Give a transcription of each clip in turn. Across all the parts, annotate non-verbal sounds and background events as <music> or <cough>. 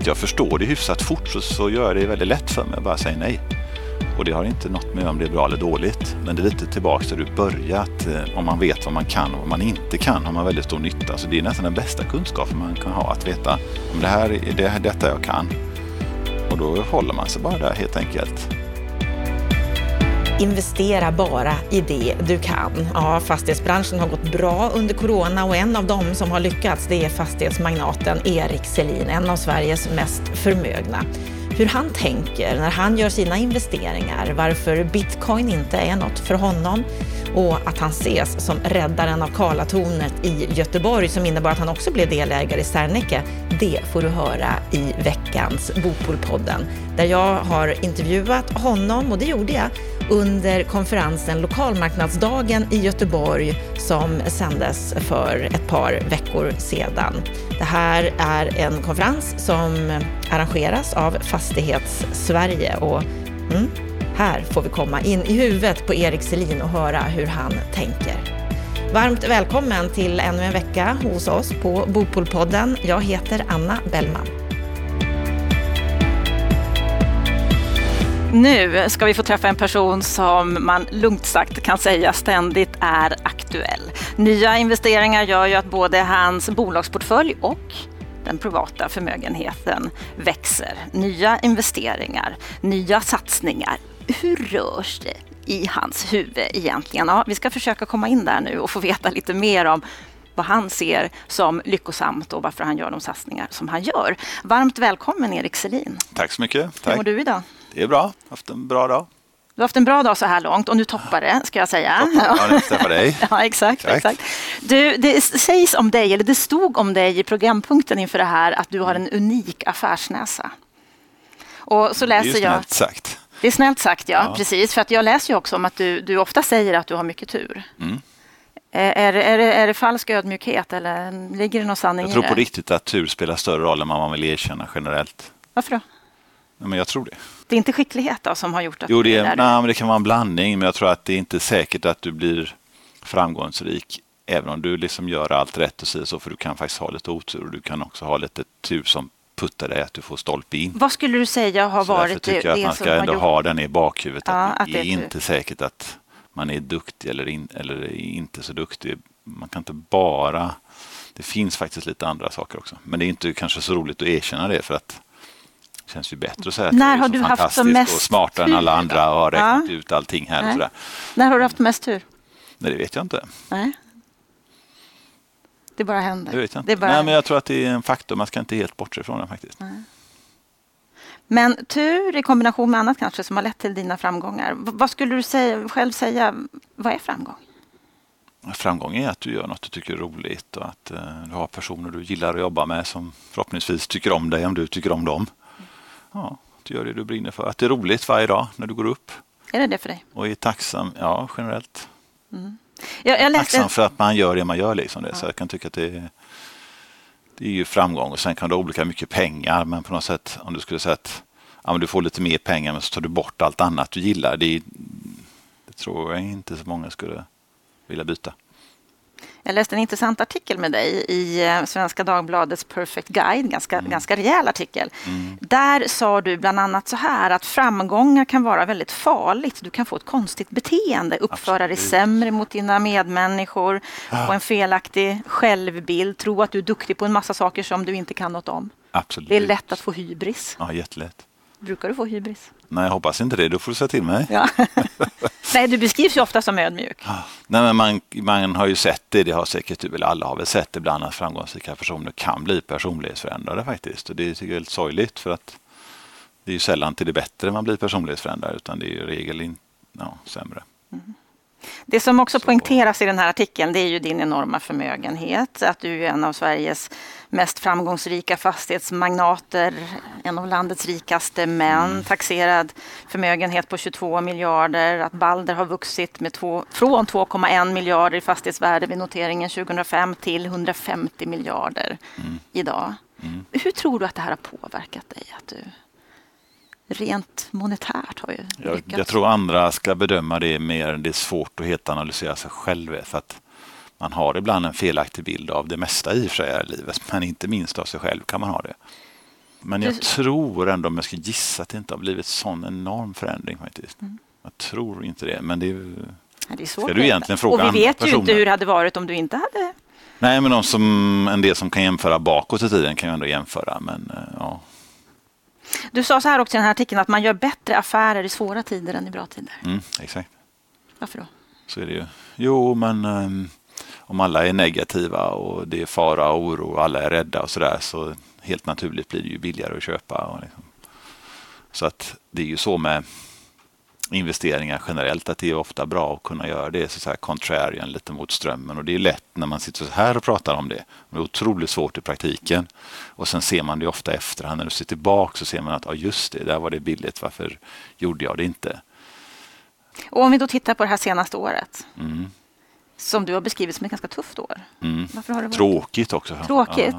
inte jag förstår det hyfsat fort så, så gör jag det väldigt lätt för mig att bara säga nej. Och det har inte något med om det är bra eller dåligt. Men det är lite tillbaka där du börjat. Eh, om man vet vad man kan och vad man inte kan har man väldigt stor nytta. Så det är nästan den bästa kunskapen man kan ha. Att veta om det här är det, detta jag kan. Och då håller man sig bara där helt enkelt. Investera bara i det du kan. Ja, fastighetsbranschen har gått bra under corona och en av dem som har lyckats det är fastighetsmagnaten Erik Selin, en av Sveriges mest förmögna hur han tänker när han gör sina investeringar, varför bitcoin inte är något för honom och att han ses som räddaren av Karlatornet i Göteborg som innebar att han också blev delägare i Serneke. Det får du höra i veckans Bopolpodden där jag har intervjuat honom och det gjorde jag under konferensen Lokalmarknadsdagen i Göteborg som sändes för ett par veckor sedan. Det här är en konferens som arrangeras av Fastighets-Sverige och mm, här får vi komma in i huvudet på Erik Selin och höra hur han tänker. Varmt välkommen till ännu en vecka hos oss på Bopolpodden. Jag heter Anna Bellman. Nu ska vi få träffa en person som man lugnt sagt kan säga ständigt är aktuell. Nya investeringar gör ju att både hans bolagsportfölj och den privata förmögenheten växer. Nya investeringar, nya satsningar. Hur rörs det i hans huvud egentligen? Ja, vi ska försöka komma in där nu och få veta lite mer om vad han ser som lyckosamt och varför han gör de satsningar som han gör. Varmt välkommen Erik Selin. Tack så mycket. Tack. Hur mår du idag? Det är bra. Haft en bra dag. Du har haft en bra dag så här långt och nu toppar det, ska jag säga. Ja, det träffar dig. <laughs> ja, exakt. exakt. Du, det sägs om dig, eller det stod om dig i programpunkten inför det här, att du har en unik affärsnäsa. Och så läser det är ju snällt sagt. Det är snällt sagt, ja. ja. Precis. För att jag läser ju också om att du, du ofta säger att du har mycket tur. Mm. Är, är, är, det, är det falsk ödmjukhet eller ligger det någon sanning i det? Jag tror på riktigt att tur spelar större roll än vad man vill erkänna generellt. Varför då? Ja, men jag tror det. Det är inte skicklighet då som har gjort att jo, det, är, nej, men det kan vara en blandning, men jag tror att det är inte säkert att du blir framgångsrik även om du liksom gör allt rätt och så, för du kan faktiskt ha lite otur och du kan också ha lite tur som puttar dig att du får stolpe in. Vad skulle du säga har så varit det, det, tycker jag att man ska ändå gjort... ha den i bakhuvudet. Ja, att det är, inte säkert att man är duktig eller, in, eller inte så duktig. Man kan inte bara... Det finns faktiskt lite andra saker också. Men det är inte kanske så roligt att erkänna det för att det känns ju bättre att säga att När har du haft som mest och smartare än alla andra och har räknat ja. ut allting här. Och sådär. När har du haft mest tur? Nej, det vet jag inte. Nej. Det bara händer. Det vet jag inte. Bara... Nej, men jag tror att det är en faktor. Man ska inte helt bortse ifrån det faktiskt. Nej. Men tur i kombination med annat kanske som har lett till dina framgångar. Vad skulle du säga, själv säga, vad är framgång? Framgång är att du gör något du tycker är roligt och att uh, du har personer du gillar att jobba med som förhoppningsvis tycker om dig om du tycker om dem. Ja, att du gör det du brinner för. Att det är roligt varje dag när du går upp. Är det det för dig? Och är tacksam, ja generellt. Mm. Jag, jag läste... Tacksam för att man gör det man gör. Liksom det. Ja. Så jag kan tycka att det är, det är ju framgång och sen kan du ha olika mycket pengar men på något sätt om du skulle säga att ja, men du får lite mer pengar men så tar du bort allt annat du gillar. Det, det tror jag inte så många skulle vilja byta. Jag läste en intressant artikel med dig i eh, Svenska Dagbladets Perfect Guide, ganska, mm. ganska rejäl artikel. Mm. Där sa du bland annat så här att framgångar kan vara väldigt farligt. Du kan få ett konstigt beteende, uppföra Absolut. dig sämre mot dina medmänniskor, ja. få en felaktig självbild, tro att du är duktig på en massa saker som du inte kan något om. Absolut. Det är lätt att få hybris. Ja, jättelätt. Brukar du få hybris? Nej, jag hoppas inte det. Då får du säga till mig. Ja. <laughs> Nej, du beskrivs ju ofta som ödmjuk. Nej, men man, man har ju sett det, det har säkert du väl alla har väl sett ibland att framgångsrika personer kan bli personlighetsförändrade faktiskt. Och det tycker jag är lite sorgligt för att det är ju sällan till det bättre man blir personlighetsförändrad utan det är ju i regel in, ja, sämre. Mm. Det som också så. poängteras i den här artikeln det är ju din enorma förmögenhet. Att du är en av Sveriges mest framgångsrika fastighetsmagnater, en av landets rikaste män, mm. taxerad förmögenhet på 22 miljarder, att Balder har vuxit med två, från 2,1 miljarder i fastighetsvärde vid noteringen 2005 till 150 miljarder mm. idag. Mm. Hur tror du att det här har påverkat dig? Att du rent monetärt har ju jag, jag tror andra ska bedöma det mer. Det är svårt att helt analysera sig själv. För att man har ibland en felaktig bild av det mesta i och för sig i livet, men inte minst av sig själv kan man ha det. Men jag tror ändå, om jag ska gissa, att det inte har blivit sån enorm förändring faktiskt. Mm. Jag tror inte det, men det är. Ja, Det är svårt Ska du egentligen fråga Och vi andra vet ju inte personer? hur det hade varit om du inte hade... Nej, men de som, en del som kan jämföra bakåt i tiden kan ju ändå jämföra, men eh, ja. Du sa så här också i den här artikeln att man gör bättre affärer i svåra tider än i bra tider. Mm, exakt. Varför då? Så är det ju. Jo, men ehm, om alla är negativa och det är fara och oro och alla är rädda och sådär så helt naturligt blir det ju billigare att köpa. Och liksom. Så att det är ju så med investeringar generellt att det är ofta bra att kunna göra det så, så här contrarian lite mot strömmen och det är lätt när man sitter så här och pratar om det. Det är otroligt svårt i praktiken och sen ser man det ofta efterhand när du ser tillbaka så ser man att ja, just det, där var det billigt, varför gjorde jag det inte? Och om vi då tittar på det här senaste året Mm. Som du har beskrivit som ett ganska tufft år. Mm. Varför har det varit Tråkigt också. tråkigt? Ja.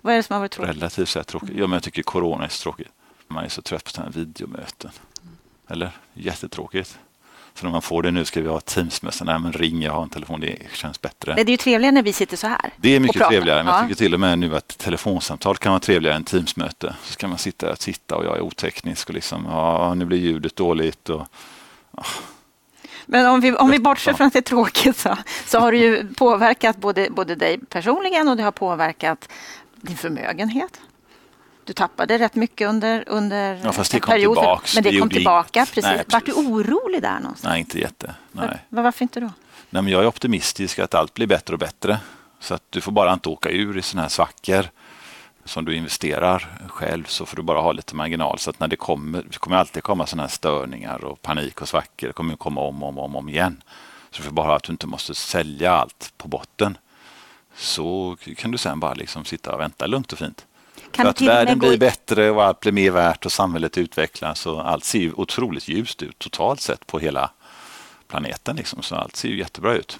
Vad är det som har varit tråkigt? Relativt sett tråkigt. Ja, men jag tycker corona är så tråkigt. Man är så trött på sådana här videomöten. Eller? Jättetråkigt. Så när man får det nu ska vi ha Teamsmöten. Nej, men ring, jag har en telefon. Det känns bättre. Nej, Det är ju trevligare när vi sitter så här. Det är mycket trevligare. Men jag Ja. tycker till och med nu att telefonsamtal kan vara trevligare än Teamsmöte. Så ska man sitta och titta och jag är oteknisk och liksom, ja, nu blir ljudet dåligt. Och, Men om vi, om vi bortser från att det är tråkigt så, så har det ju påverkat både, både dig personligen och det har påverkat din förmögenhet. Du tappade rätt mycket under, under Ja, fast det kom period. tillbaks. Men det, Det kom tillbaka, inget. precis. Nej, Vart du precis. orolig där någonstans? nej, inte jätte. Nej. Var, varför inte då? Nej, men jag är optimistisk att allt blir bättre och bättre. Så att du får bara inte åka ur i sådana här svackor som du investerar själv så får du bara ha lite marginal. Så att när det kommer, det kommer alltid komma sådana här störningar och panik och svackor. Det kommer komma om och om, om, om igen. Så du får bara att du inte måste sälja allt på botten. Så kan du sen bara liksom sitta och vänta lugnt och fint. Kan För att världen blir bättre och allt blir mer värt och samhället utvecklas och allt ser ju otroligt ljust ut totalt sett på hela planeten. Liksom. Så allt ser ju jättebra ut.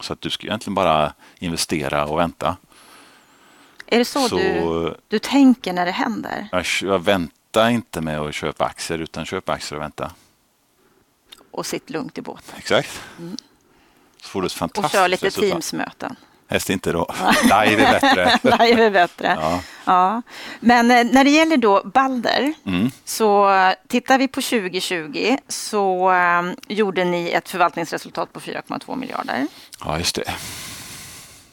Så att du ska egentligen bara investera och vänta. Är det så, Så- du, du tänker när det händer? Jag, jag väntar inte med att köpa aktier utan köpa aktier och vänta. Och sitt lugnt i båten? Exakt. Så får du ett Och fantastiskt kör lite resultat. Teamsmöten? Helst inte då. <laughs> Live är bättre. <laughs> Live är bättre. Ja. Ja. Men eh, när det gäller då Balder Mm. så eh, tittar vi på 2020 så eh, gjorde ni ett förvaltningsresultat på 4,2 miljarder. ja, just det.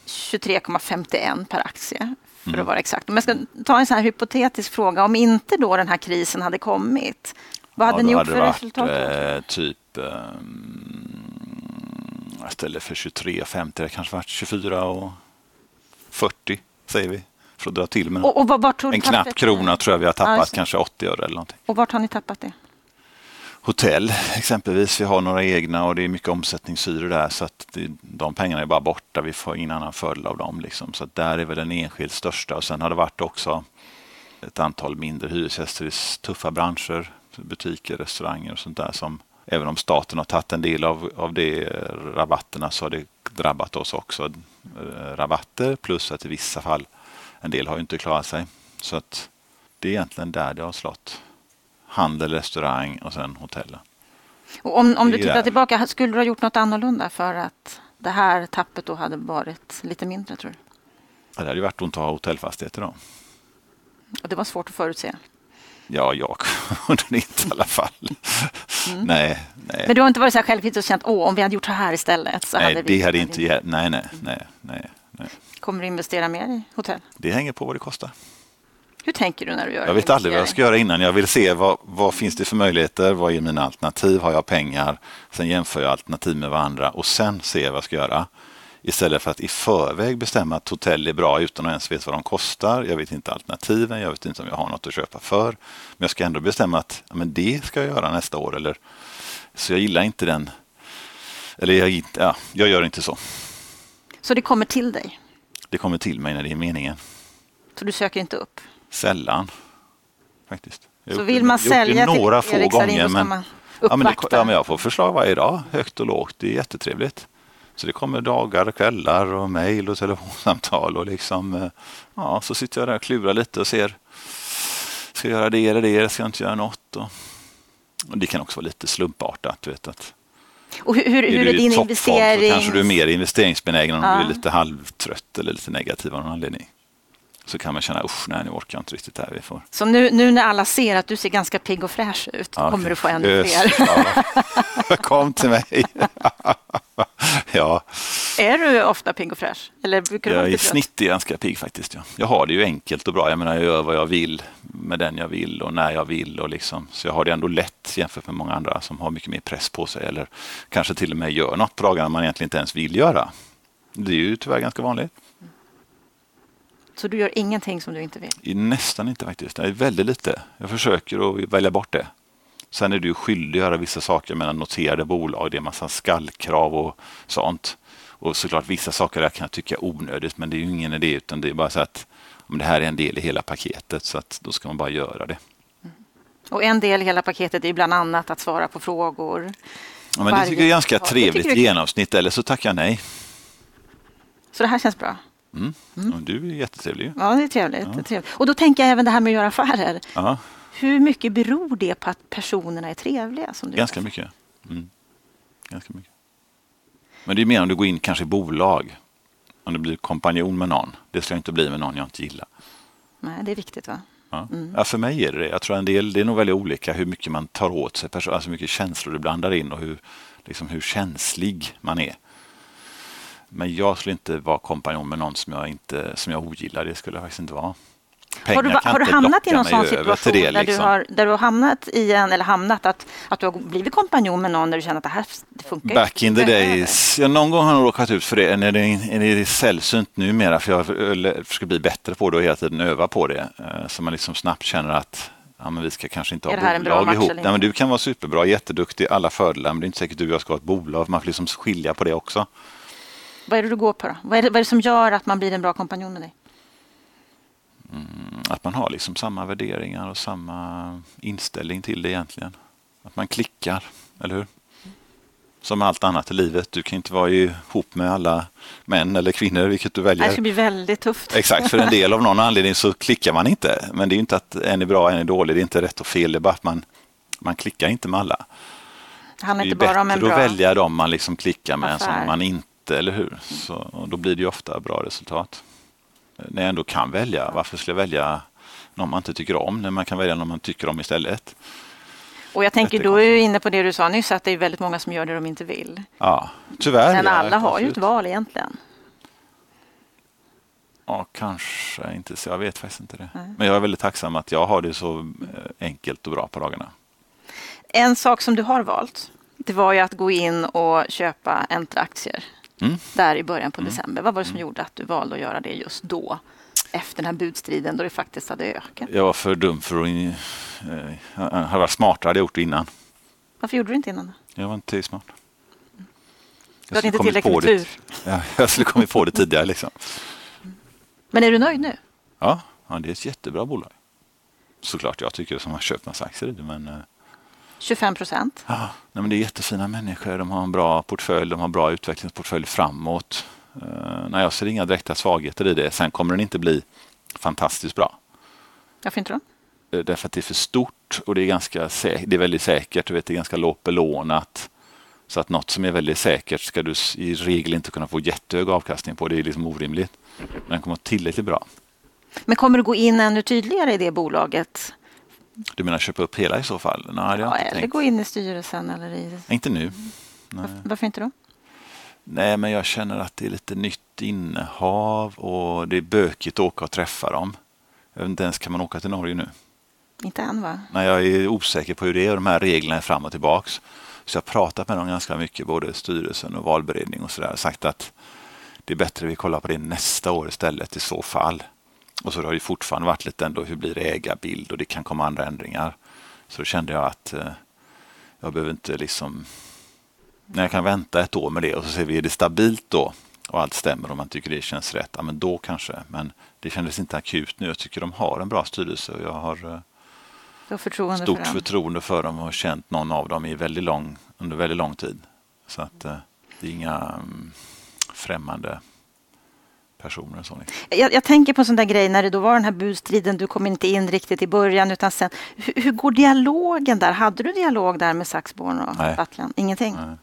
23,51 per aktie för Mm. att vara exakt. Om jag ska ta en sån här hypotetisk fråga, om inte då den här krisen hade kommit, vad hade ja, ni gjort för resultat? Eh, typ um, istället för 23,50 det kanske varit 24 och 40 säger vi. För att dra till med Och, och vart tog en knapp krona tror jag vi har Ja, tappat, det. kanske 80 öre eller någonting. Och vart har ni tappat det? Hotell exempelvis, vi har några egna och det är mycket omsättningshyror där så att det, de pengarna är bara borta, vi får ingen annan följd av dem. Liksom. Så att där är väl den enskilt största och sen har det varit också ett antal mindre hyresgäster i tuffa branscher, butiker, restauranger och sånt där som även om staten har tagit en del av, av de eh, rabatterna så har det drabbat oss också. Eh, rabatter plus att i vissa fall en del har ju inte klarat sig. Så att det är egentligen där det har slått. Handel, restaurang och sen hotellen. Och om, om du tittar tillbaka, skulle du ha gjort något annorlunda för att det här tappet då hade varit lite mindre tror du? Ja, Det hade ju varit att ha hotellfastigheter då. Och det var svårt att förutse. Ja, jag <laughs> kunde det inte i alla fall. Nej, nej. Mm. Men du har inte varit så här självkritisk och känt åh, om vi hade gjort så här istället så hade nej vi... det hade inte. Nej, nej, nej, nej, nej. Kommer du investera mer i hotell? Det hänger på vad det kostar. Hur tänker du när du gör Jag vet aldrig vad jag ska göra innan. Jag vill se vad, vad finns det för möjligheter? Vad är mina alternativ? Har jag pengar? Sen jämför jag alternativ med varandra och sen ser jag vad jag ska göra. Istället för att i förväg bestämma att hotell är bra utan att ens veta vad de kostar. Jag vet inte alternativen, jag vet inte om jag har något att köpa för. Men jag ska ändå bestämma att ja, men det ska jag göra nästa år. Eller, så jag gillar inte den. Eller jag, ja, jag gör inte så. Så det kommer till dig? Det kommer till mig när det är meningen. Så du söker inte upp? Sällan. Faktiskt. Jag Så det- vill man det sälja några till få Erik Sarin gånger, men- man Ja men, det, ja, men jag får förslag varje dag, högt och lågt. Det är jättetrevligt. Så det kommer dagar, kvällar och mejl och telefonsamtal och liksom, eh, ja, så sitter jag där och klurar lite och ser, ska jag göra det eller det, ska jag inte göra något? Och, och det kan också vara lite slumpartat, du vet att Och hur, hur, är hur är din investering? kanske du är mer investeringsbenägen om Ja. du är lite halvtrött eller lite negativ av någon anledning. Så kan man känna usch, nej nu orkar jag inte riktigt det här. Vi får... Så nu, nu när alla ser att du ser ganska pigg och fräsch ut ja, kommer du få ännu fler. Ja. <laughs> Kom till mig. <laughs> ja. Är du ofta pigg och fräsch? Eller brukar du ja, I snitt är jag ganska pigg faktiskt. Ja. Jag har det ju enkelt och bra. Jag menar jag gör vad jag vill med den jag vill och när jag vill. Och liksom. Så jag har det ändå lätt jämfört med många andra som har mycket mer press på sig eller kanske till och med gör något på dagarna man egentligen inte ens vill göra. Det är ju tyvärr ganska vanligt. Så du gör ingenting som du inte vill? Nästan inte faktiskt. Är väldigt lite. Jag försöker att välja bort det. Sen är du skyldig att göra vissa saker med noterade bolag. Det är massa skallkrav och sånt. Och såklart vissa saker där kan jag tycka är onödigt men det är ju ingen idé utan det är bara så att om det här är en del i hela paketet så att då ska man bara göra det. Och en del i hela paketet är bland annat att svara på frågor. Ja, men det tycker jag är ganska trevligt i genomsnitt eller så tackar jag nej. Så det här känns bra? Mm. Mm. Du är jättetrevlig. Ja, det är trevligt, ja. det är trevligt. Och då tänker jag även det här med att göra affärer. Ja. Hur mycket beror det på att personerna är trevliga? Som du Ganska vet? mycket. Mm. Ganska mycket. Men det är mer om du går in kanske i bolag. Om du blir kompanjon med någon. Det ska jag inte bli med någon jag inte gillar. Nej, det är viktigt va? Ja. Mm. ja. för mig är det det. Jag tror en del, det är nog väldigt olika hur mycket man tar åt sig, alltså hur mycket känslor du blandar in och hur, liksom hur känslig man är. Men jag skulle inte vara kompanjon med någon som jag, inte, som jag ogillar. Det skulle jag faktiskt inte vara. Pengar har du, har du hamnat i någon sån situation det, där, liksom. du har, där du har hamnat i en, eller hamnat att, att du har blivit kompanjon med någon där du känner att det här det funkar Back in the days. Ja, någon gång har jag råkat ut för det. När det, är är sällsynt numera för jag försöker bli bättre på det och hela tiden öva på det. Eh, så man liksom snabbt känner att ja, men vi ska kanske inte ha bolag ihop. Nej, men du kan vara superbra, jätteduktig, alla fördelar men det är inte säkert att du och jag ska ha ett bolag. Man får liksom skilja på det också. Vad är det du går på då? Vad är det, vad är det som gör att man blir en bra kompanjon med dig? Mm, att man har liksom samma värderingar och samma inställning till det egentligen. Att man klickar, eller hur? Som allt annat i livet. Du kan inte vara ihop med alla män eller kvinnor, vilket du väljer. Det ska bli väldigt tufft. Exakt, för en del av någon anledning så klickar man inte. Men det är inte att en är bra, en är dålig. Det är inte rätt och fel. Det är bara att man, man klickar inte med alla. Det handlar inte bara om en bra är att välja dem man liksom klickar med affär. som man inte inte, eller hur? Så, och då blir det ju ofta bra resultat. När jag ändå kan välja, varför skulle jag välja någon man inte tycker om när man kan välja någon man tycker om istället? Och jag tänker, du är ju inne på det du sa nyss, att det är väldigt många som gör det de inte vill. Ja, tyvärr. Men alla har ju ett val egentligen. Ja, kanske inte så. Jag vet faktiskt inte det. Nej. Men jag är väldigt tacksam att jag har det så eh, enkelt och bra på dagarna. En sak som du har valt, det var ju att gå in och köpa Entra-aktier. Mm. Där i början på mm. december. Vad var det som mm. gjorde att du valde att göra det just då? Efter den här budstriden då det faktiskt hade ökat. Jag var för dum för att... Eh, hade varit smartare hade jag gjort det innan. Varför gjorde du inte innan? Jag var inte smart. Du hade inte tillräckligt med tur? Ja, jag skulle kommit på det tidigare. Liksom. Men är du nöjd nu? Ja, ja, det är ett jättebra bolag. Såklart jag tycker som har köpt massa aktier i det. Men, eh, 25 procent. Ja, nej, men det är jättefina människor. De har en bra portfölj, de har bra utvecklingsportfölj framåt. Uh, nej, jag ser inga direkta svagheter i det. Sen kommer den inte bli fantastiskt bra. Varför inte då? Uh, därför att det är för stort och det är, ganska det är väldigt säkert. Du vet, det är ganska lågt belånat. Så att något som är väldigt säkert ska du i regel inte kunna få jättehög avkastning på. Det är liksom orimligt. Men den kommer att vara tillräckligt bra. Men kommer du gå in ännu tydligare i det bolaget du menar köpa upp hela i så fall? Nej, det ja, eller tänkt. gå in i styrelsen eller i... Inte nu. Nej. Varför inte då? Nej, men jag känner att det är lite nytt innehav och det är bökigt att åka och träffa dem. Jag vet inte ens, kan man åka till Norge nu? Inte än va? Nej, jag är osäker på hur det är och de här reglerna är fram och tillbaks. Så jag har pratat med dem ganska mycket, både styrelsen och valberedning och sådär. Sagt att det är bättre att vi kollar på det nästa år istället i så fall. Och så har det fortfarande varit lite ändå, hur blir det ägarbild och det kan komma andra ändringar. Så då kände jag att eh, jag behöver inte liksom, när jag kan vänta ett år med det och så ser vi, är det stabilt då och allt stämmer och man tycker det känns rätt, ja men då kanske. Men det kändes inte akut nu. Jag tycker de har en bra styrelse och jag har eh, förtroende stort för förtroende för dem och känt någon av dem i väldigt lång, under väldigt lång tid. Så att eh, det är inga mm, främmande personer. Så jag, jag, tänker på en sån där grej när det då var den här budstriden, du kom inte in riktigt i början utan sen. Hur, hur går dialogen där? Hade du dialog där med Saxborn och Nej. Ingenting? Nej.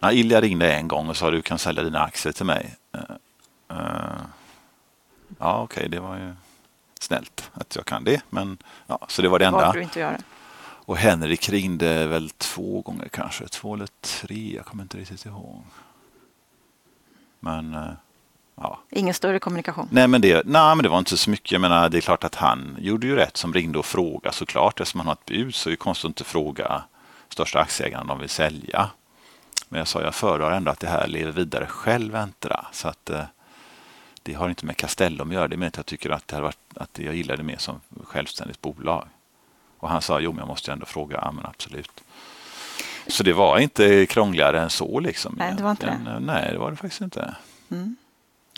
Nej, Ilja ringde en gång och sa du kan sälja dina aktier till mig. Uh, uh, Ja, okej, okay, det var ju snällt att jag kan det. Men, ja, så det var det enda. du inte göra? Och Henrik ringde väl två gånger kanske. Två eller tre, jag kommer inte riktigt ihåg. Men eh, ja. Ingen större kommunikation? Nej men, det, nej, men det var inte så mycket. Jag menar, det är klart att han gjorde ju rätt som ringde och frågade såklart. Eftersom han har ett bud så är det konstigt att inte fråga största aktieägaren om de vill sälja. Men jag sa jag föredrar ändå att det här lever vidare själv Entra. Så att eh, det har inte med Castellum att göra. Det är att jag tycker att, det varit, att jag gillar det mer som självständigt bolag. Och han sa, jo men jag måste ändå fråga. Ja men absolut. Så det var inte krångligare än så. Liksom. Nej, det var inte det. Nej, det var det faktiskt inte. Mm.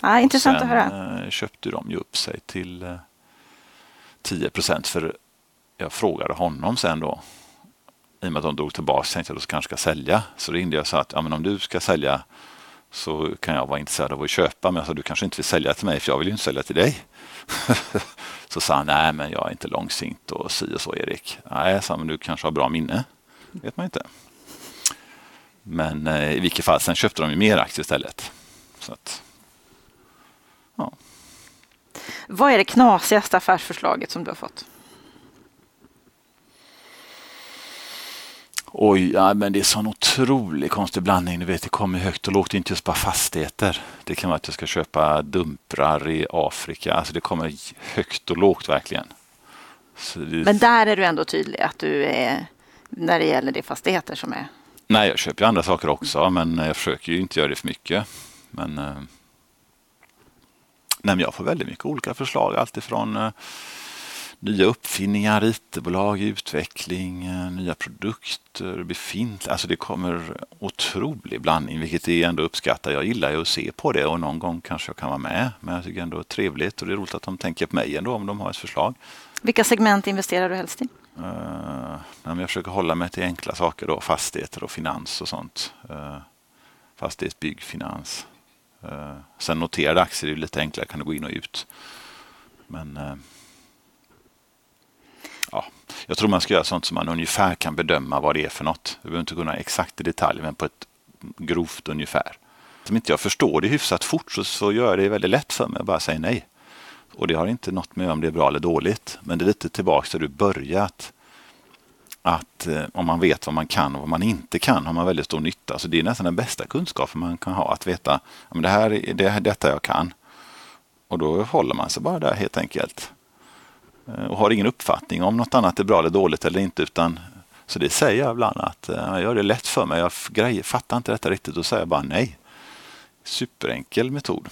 Ja, intressant sen, att höra. Eh, köpte de ju upp sig till 10 eh, procent. För jag frågade honom sen då. I och med att de drog tillbaka tänkte jag att de kanske ska sälja. Så ringde jag och sa att ja, men om du ska sälja så kan jag vara intresserad av att köpa. Men jag sa du kanske inte vill sälja till mig för jag vill ju inte sälja till dig. <laughs> så sa han nej men jag är inte långsint och si och så Erik. Nej, sa men du kanske har bra minne. vet man inte. Men eh, i vilket fall, sen köpte de ju mer aktier istället. Så att, ja. Vad är det knasigaste affärsförslaget som du har fått? Oj, ja, men det är sån otrolig konstig blandning. Du vet, det kommer högt och lågt, inte just bara fastigheter. Det kan vara att jag ska köpa dumprar i Afrika. Alltså det kommer högt och lågt verkligen. Det... Men där är du ändå tydlig att du är när det gäller de fastigheter som är Nej, jag köper ju andra saker också, men jag försöker ju inte göra det för mycket. Men, eh, nej, jag får väldigt mycket olika förslag, alltifrån eh, nya uppfinningar, IT-bolag, utveckling, eh, nya produkter, befintliga. Alltså det kommer otrolig blandning, vilket är ändå uppskattar. Jag gillar ju att se på det och någon gång kanske jag kan vara med. Men jag tycker ändå det är trevligt och det är roligt att de tänker på mig ändå om de har ett förslag. Vilka segment investerar du helst i? Uh, jag försöker hålla mig till enkla saker, då, fastigheter och finans och sånt. Uh, fastighet, bygg, finans. Eh, sen noterade aktier är lite enklare, kan du gå in och ut. Men eh, ja, jag tror man ska göra sånt som man ungefär kan bedöma vad det är för något. Du behöver inte kunna exakt i detalj, men på ett grovt ungefär. Om inte jag förstår det hyfsat fort så, så gör jag det väldigt lätt för mig att bara säga nej. Och det har inte något med om det är bra eller dåligt. Men det är lite tillbaka där du börjat. Att eh, om man vet vad man kan och vad man inte kan har man väldigt stor nytta. Så det är nästan den bästa kunskapen man kan ha. Att veta att det här är det, detta jag kan. Och då håller man sig bara där helt enkelt. Eh, och har ingen uppfattning om något annat är bra eller dåligt eller inte. utan Så det säger jag ibland att eh, jag gör det lätt för mig. Jag grejer, fattar inte detta riktigt. Då säger jag bara nej. Superenkel metod.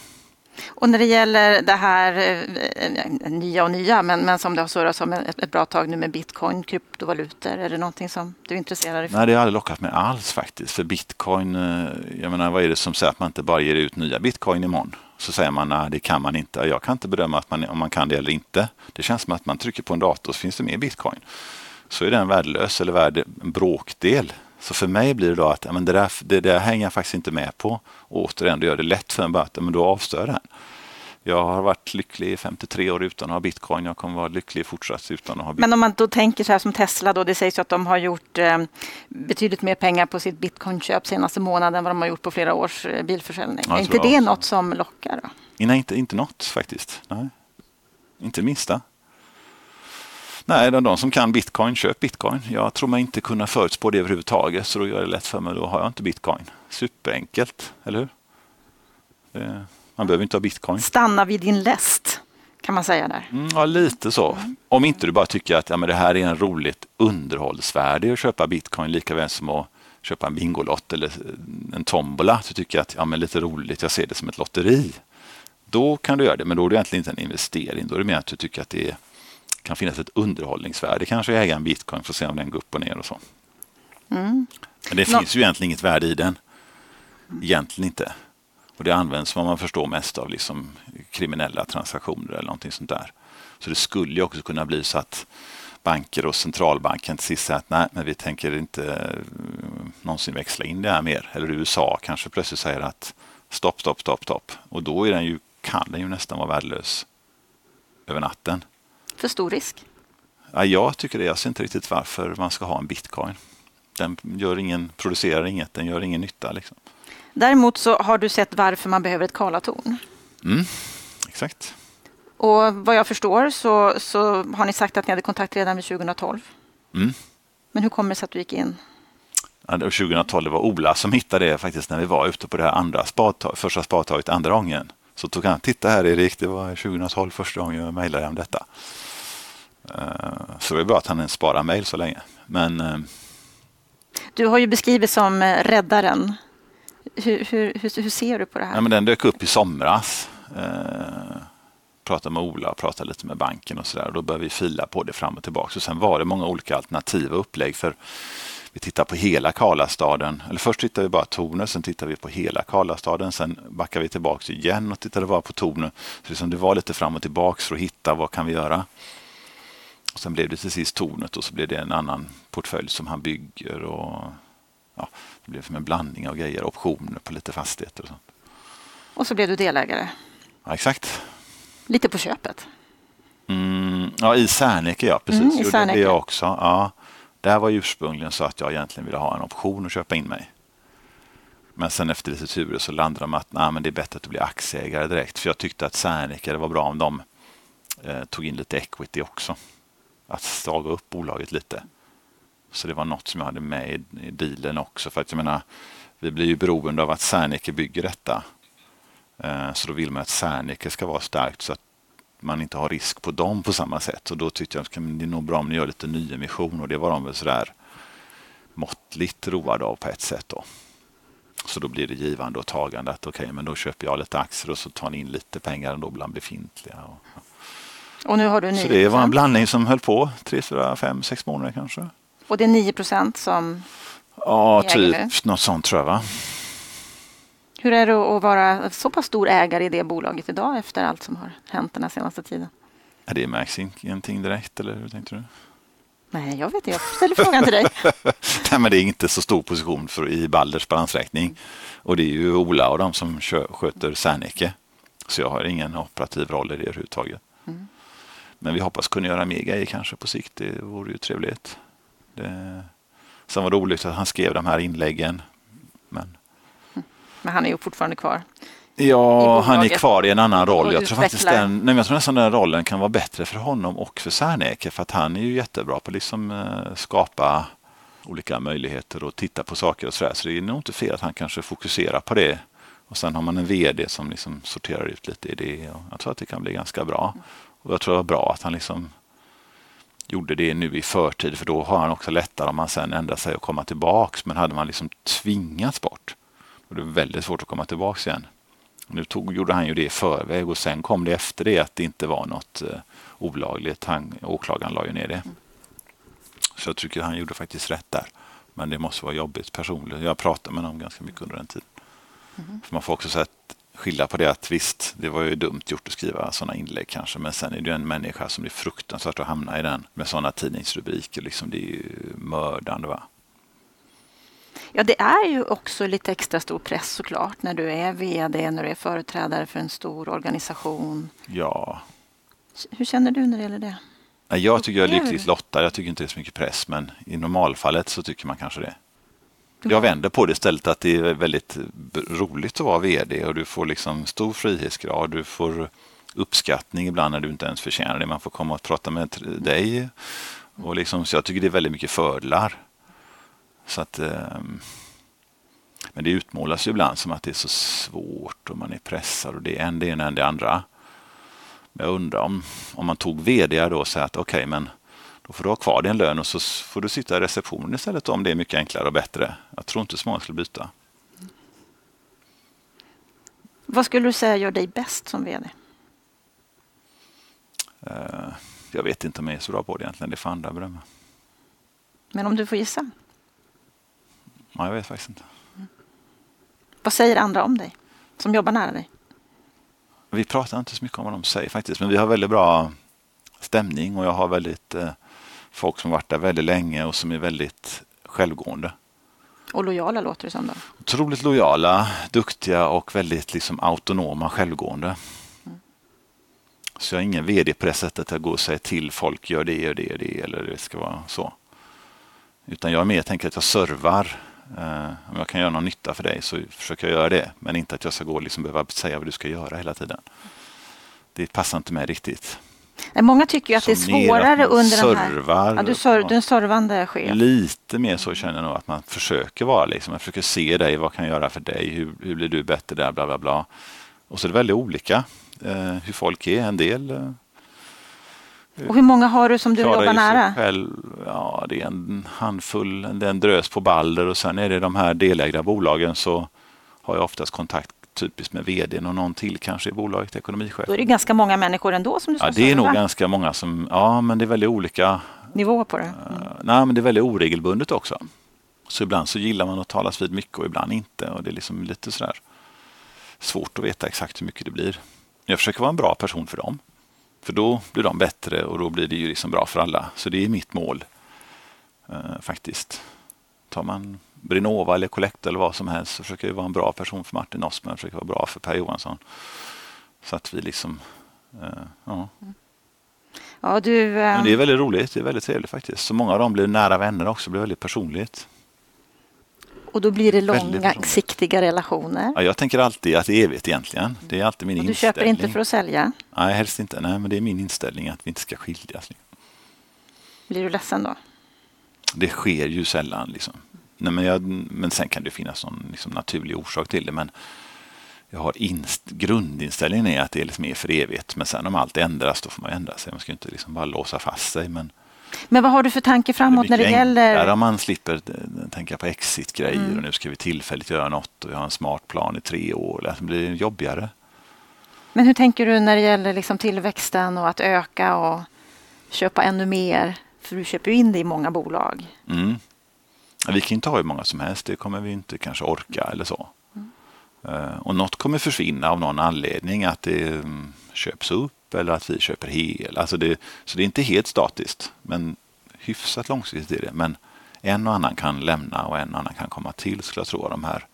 Och när det gäller det här eh, eh, nya och nya, men, men som det har surrats om ett, ett bra tag nu med bitcoin, kryptovalutor, är det någonting som du är intresserad av? Nej, det har aldrig lockat mig alls faktiskt. För bitcoin, eh, jag menar vad är det som säger att man inte bara ger ut nya bitcoin imorgon? Så säger man nej, det kan man inte. Jag kan inte bedöma att man, om man kan det eller inte. Det känns som att man trycker på en dator så finns det mer bitcoin. Så är den värdelös eller värd en bråkdel så för mig blir det då att men det, där, det där hänger jag faktiskt inte med på. Och återigen, det gör det lätt för mig att men då avstår jag den. Jag har varit lycklig i 53 år utan att ha bitcoin. Jag kommer vara lycklig fortsatt utan att ha bitcoin. Men om man då tänker så här som Tesla då. Det sägs att de har gjort eh, betydligt mer pengar på sitt bitcoinköp senaste månaden än vad de har gjort på flera års eh, bilförsäljning. är inte det något som lockar? Då? Nej, inte, inte något faktiskt. Nej. Inte minsta. Nej, de, de som kan bitcoin, köp bitcoin. Jag tror mig inte kunna förutspå det överhuvudtaget så då gör det lätt för mig. Då har jag inte bitcoin. Superenkelt, eller hur? Det, man behöver inte ha bitcoin. Stanna vid din läst kan man säga där. Mm, ja, lite så. Om inte du bara tycker att ja, men det här är en roligt underhållsvärde att köpa bitcoin lika väl som att köpa en Bingolott eller en tombola. Så tycker jag att ja, men lite roligt, jag ser det som ett lotteri. Då kan du göra det, men då är det egentligen inte en investering. Då är det mer att du tycker att det är kan finnas ett underhållningsvärde kanske äga en bitcoin för att se om den går upp och ner och så. Mm. Men det finns ju egentligen inget värde i den. Egentligen inte. Och det används vad man förstår mest av liksom kriminella transaktioner eller någonting sånt där. Så det skulle ju också kunna bli så att banker och centralbanken till sist säger att nej, men vi tänker inte eh, någonsin växla in det här mer. Eller USA kanske plötsligt säger att stopp, stopp, stopp, stopp. Och då är den ju, kan den ju nästan vara värdelös över natten för stor risk? Ja, jag tycker det. Jag ser inte riktigt varför man ska ha en bitcoin. Den gör ingen, producerar inget, den gör ingen nytta. Liksom. Däremot så har du sett varför man behöver ett Karlatorn. Mm, exakt. Och vad jag förstår så, så har ni sagt att ni hade kontakt redan vid 2012. Mm. Men hur kommer det sig att du gick in? Ja, 2012 det var Ola som hittade det faktiskt när vi var ute på det här andra spadtag, första spadtaget andra gången. Så tog han, titta här Erik, det var 2012 första gången jag mejlade om detta. Uh, så det är bra att han sparar mejl så länge. Men, uh, du har ju beskrivits som eh, räddaren. Hur, hur, hur, hur, ser du på det här? Ja, men den dök upp i somras. Uh, pratade med Ola, pratade lite med banken och sådär. Då började vi fila på det fram och tillbaka. Och sen var det många olika alternativa upplägg. för vi tittar på hela Karlastaden. Eller först tittar vi bara tornet, sen tittar vi på hela Karlastaden. Sen backar vi tillbaka igen och tittade bara på tornet. Så liksom det var lite fram och tillbaka för att hitta vad kan vi göra. Och sen blev det till sist tornet och så blev det en annan portfölj som han bygger. och ja, Det blev som en blandning av grejer, optioner på lite fastigheter och sånt. Och så blev du delägare? Ja, exakt. Lite på köpet? Mm, ja, i Serneke ja, precis. Mm, i Serneke. Det också. Ja. Det här var ursprungligen så att jag egentligen ville ha en option och köpa in mig. Men sen efter lite turer så landade de att nah, men det är bättre att du blir aktieägare direkt. För jag tyckte att Serneke, det var bra om de eh, tog in lite equity också. Att staga upp bolaget lite. Så det var något som jag hade med i, i dealen också. För att jag menar, vi blir ju beroende av att Serneke bygger detta. Eh, så då vill man att Serneke ska vara starkt så att man inte har risk på dem på samma sätt. Och då tyckte jag att det är nog bra om ni gör lite nyemission och det var de väl sådär måttligt roade av på ett sätt. Då. Så då blir det givande och tagande att okej, okay, men då köper jag lite aktier och så tar ni in lite pengar då bland befintliga. Och, nu har du 9%. Så det var en blandning som höll på tre, fyra, fem, sex månader kanske. Och det är 9 procent som Ja, typ något sånt tror jag. Va? Hur är det att vara så pass stor ägare i det bolaget idag efter allt som har hänt den här senaste tiden? Ja, det märks ingenting direkt, eller hur tänkte du? Nej, jag vet inte. Jag ställer frågan till dig. <laughs> Nej, men det är inte så stor position för, i Balders balansräkning. Och det är ju Ola och de som kö, sköter Serneke. Så jag har ingen operativ roll i det överhuvudtaget. Mm. Men vi hoppas kunna göra mer grejer kanske på sikt. Det vore ju trevligt. Det... Sen var det olyckligt att han skrev de här inläggen. Men men han är ju fortfarande kvar. Ja, han är kvar i en annan roll. Jag tror, faktiskt den, nej, jag tror nästan den rollen kan vara bättre för honom och för Serneke för att han är ju jättebra på att liksom, eh, skapa olika möjligheter och titta på saker och sådär. Så det är nog inte fel att han kanske fokuserar på det. Och sen har man en VD som liksom sorterar ut lite i det. Och jag tror att det kan bli ganska bra. Och jag tror det var bra att han liksom gjorde det nu i förtid för då har han också lättare om man sen ändrar sig och komma tillbaks. Men hade man liksom tvingats bort och det är väldigt svårt att komma tillbaka igen. Nu tog, gjorde han ju det i förväg och sen kom det efter det att det inte var något eh, olagligt. Han, åklagaren la ju ner det. Så jag tycker han gjorde faktiskt rätt där. Men det måste vara jobbigt personligen. Jag pratade med honom ganska mycket under den tiden. Mm. För man får också säga skilja på det att visst, det var ju dumt gjort att skriva sådana inlägg kanske, men sen är det ju en människa som är fruktansvärt att hamna i den med sådana tidningsrubriker. Liksom, det är ju mördande. Va? Ja, det är ju också lite extra stor press såklart när du är VD, när du är företrädare för en stor organisation. Ja. Hur känner du när det gäller det? Jag tycker jag är lyckligt lottad. Jag tycker inte det är så mycket press, men i normalfallet så tycker man kanske det. Jag vänder på det istället att det är väldigt roligt att vara VD och du får liksom stor frihetsgrad. Du får uppskattning ibland när du inte ens förtjänar det. Man får komma och prata med dig. Och liksom, så jag tycker det är väldigt mycket fördelar. Så att, men det utmålas ju ibland som att det är så svårt och man är pressad och det är en det ena än det andra. Men jag undrar om, om man tog vd då och sa att okej, okay, men då får du ha kvar din lön och så får du sitta i receptionen istället om det är mycket enklare och bättre. Jag tror inte så många skulle byta. Vad skulle du säga gör dig bäst som vd? Jag vet inte om jag är så bra på det egentligen. Det får andra berömma. Men om du får gissa? Ja, jag vet faktiskt inte. Mm. Vad säger andra om dig som jobbar nära dig? Vi pratar inte så mycket om vad de säger faktiskt, men vi har väldigt bra stämning och jag har väldigt eh, folk som varit där väldigt länge och som är väldigt självgående. Och lojala låter det som då? Otroligt lojala, duktiga och väldigt liksom autonoma, självgående. Mm. Så jag är ingen vd på det sättet att jag går och säger till folk gör det, gör det, gör det eller det ska vara så. Utan jag är mer tänker att jag servar Uh, om jag kan göra någon nytta för dig så försöker jag göra det. Men inte att jag ska gå och liksom behöva säga vad du ska göra hela tiden. det passar inte mig riktigt. Många tycker ju att det är svårare under servar, den här... Ja, du, sör, du är en servande chef. Lite mer så känner jag nog att man försöker vara. Liksom. Jag försöker se dig, vad kan jag göra för dig? Hur, hur blir du bättre där? Bla, bla, bla. Och så är det väldigt olika eh, hur folk är. En del eh, och hur många har du som du jobbar nära? Själv, ja, det är en handfull, det är en drös på Balder och sen är det de här delägda bolagen så har jag oftast kontakt typiskt med vdn och någon till kanske i bolaget, ekonomichef. Då är det ganska många människor ändå som du ska Ja, det är nog ganska många som, ja men det är väldigt olika nivåer på det. Mm. Uh, nej, men det är väldigt oregelbundet också. Så ibland så gillar man att talas vid mycket och ibland inte och det är liksom lite sådär svårt att veta exakt hur mycket det blir. Jag försöker vara en bra person för dem. För då blir de bättre och då blir det ju liksom bra för alla. Så det är mitt mål uh, faktiskt. Tar man Brinova eller Collector eller vad som helst så försöker jag vara en bra person för Martin Osman, försöker vara bra för Per Johansson. Så att vi liksom, uh, ja. Ja, du, uh... Men det är väldigt roligt, det är väldigt trevligt faktiskt. Så många av dem blir nära vänner också, det blir väldigt personligt. Och då blir det långsiktiga relationer? Ja, jag tänker alltid att det är evigt egentligen. Det är alltid min och du inställning. Du köper inte för att sälja? Nej, helst inte. Nej, men det är min inställning att vi inte ska skiljas. Blir du ledsen då? Det sker ju sällan. Liksom. Nej, men, jag, men sen kan det finnas någon liksom, naturlig orsak till det. Men jag har inst, grundinställningen är att det är liksom är för evigt. Men sen om allt ändras, då får man ändra sig. Man ska inte liksom bara låsa fast sig. Men men vad har du för tanke framåt när det gäller? om man slipper tänka på exit-grejer mm. och nu ska vi tillfälligt göra något och vi har en smart plan i tre år. Det blir jobbigare. Men hur tänker du när det gäller liksom tillväxten och att öka och köpa ännu mer? För du köper ju in det i många bolag. Mm. Vi kan inte ha hur många som helst, det kommer vi inte kanske orka eller så. Mm. Uh, och något kommer försvinna av någon anledning, att det um, köps upp eller att vi köper hel. Alltså det, så det är inte helt statiskt, men hyfsat långsiktigt är det. Men en och annan kan lämna och en och annan kan komma till skulle jag tro av de här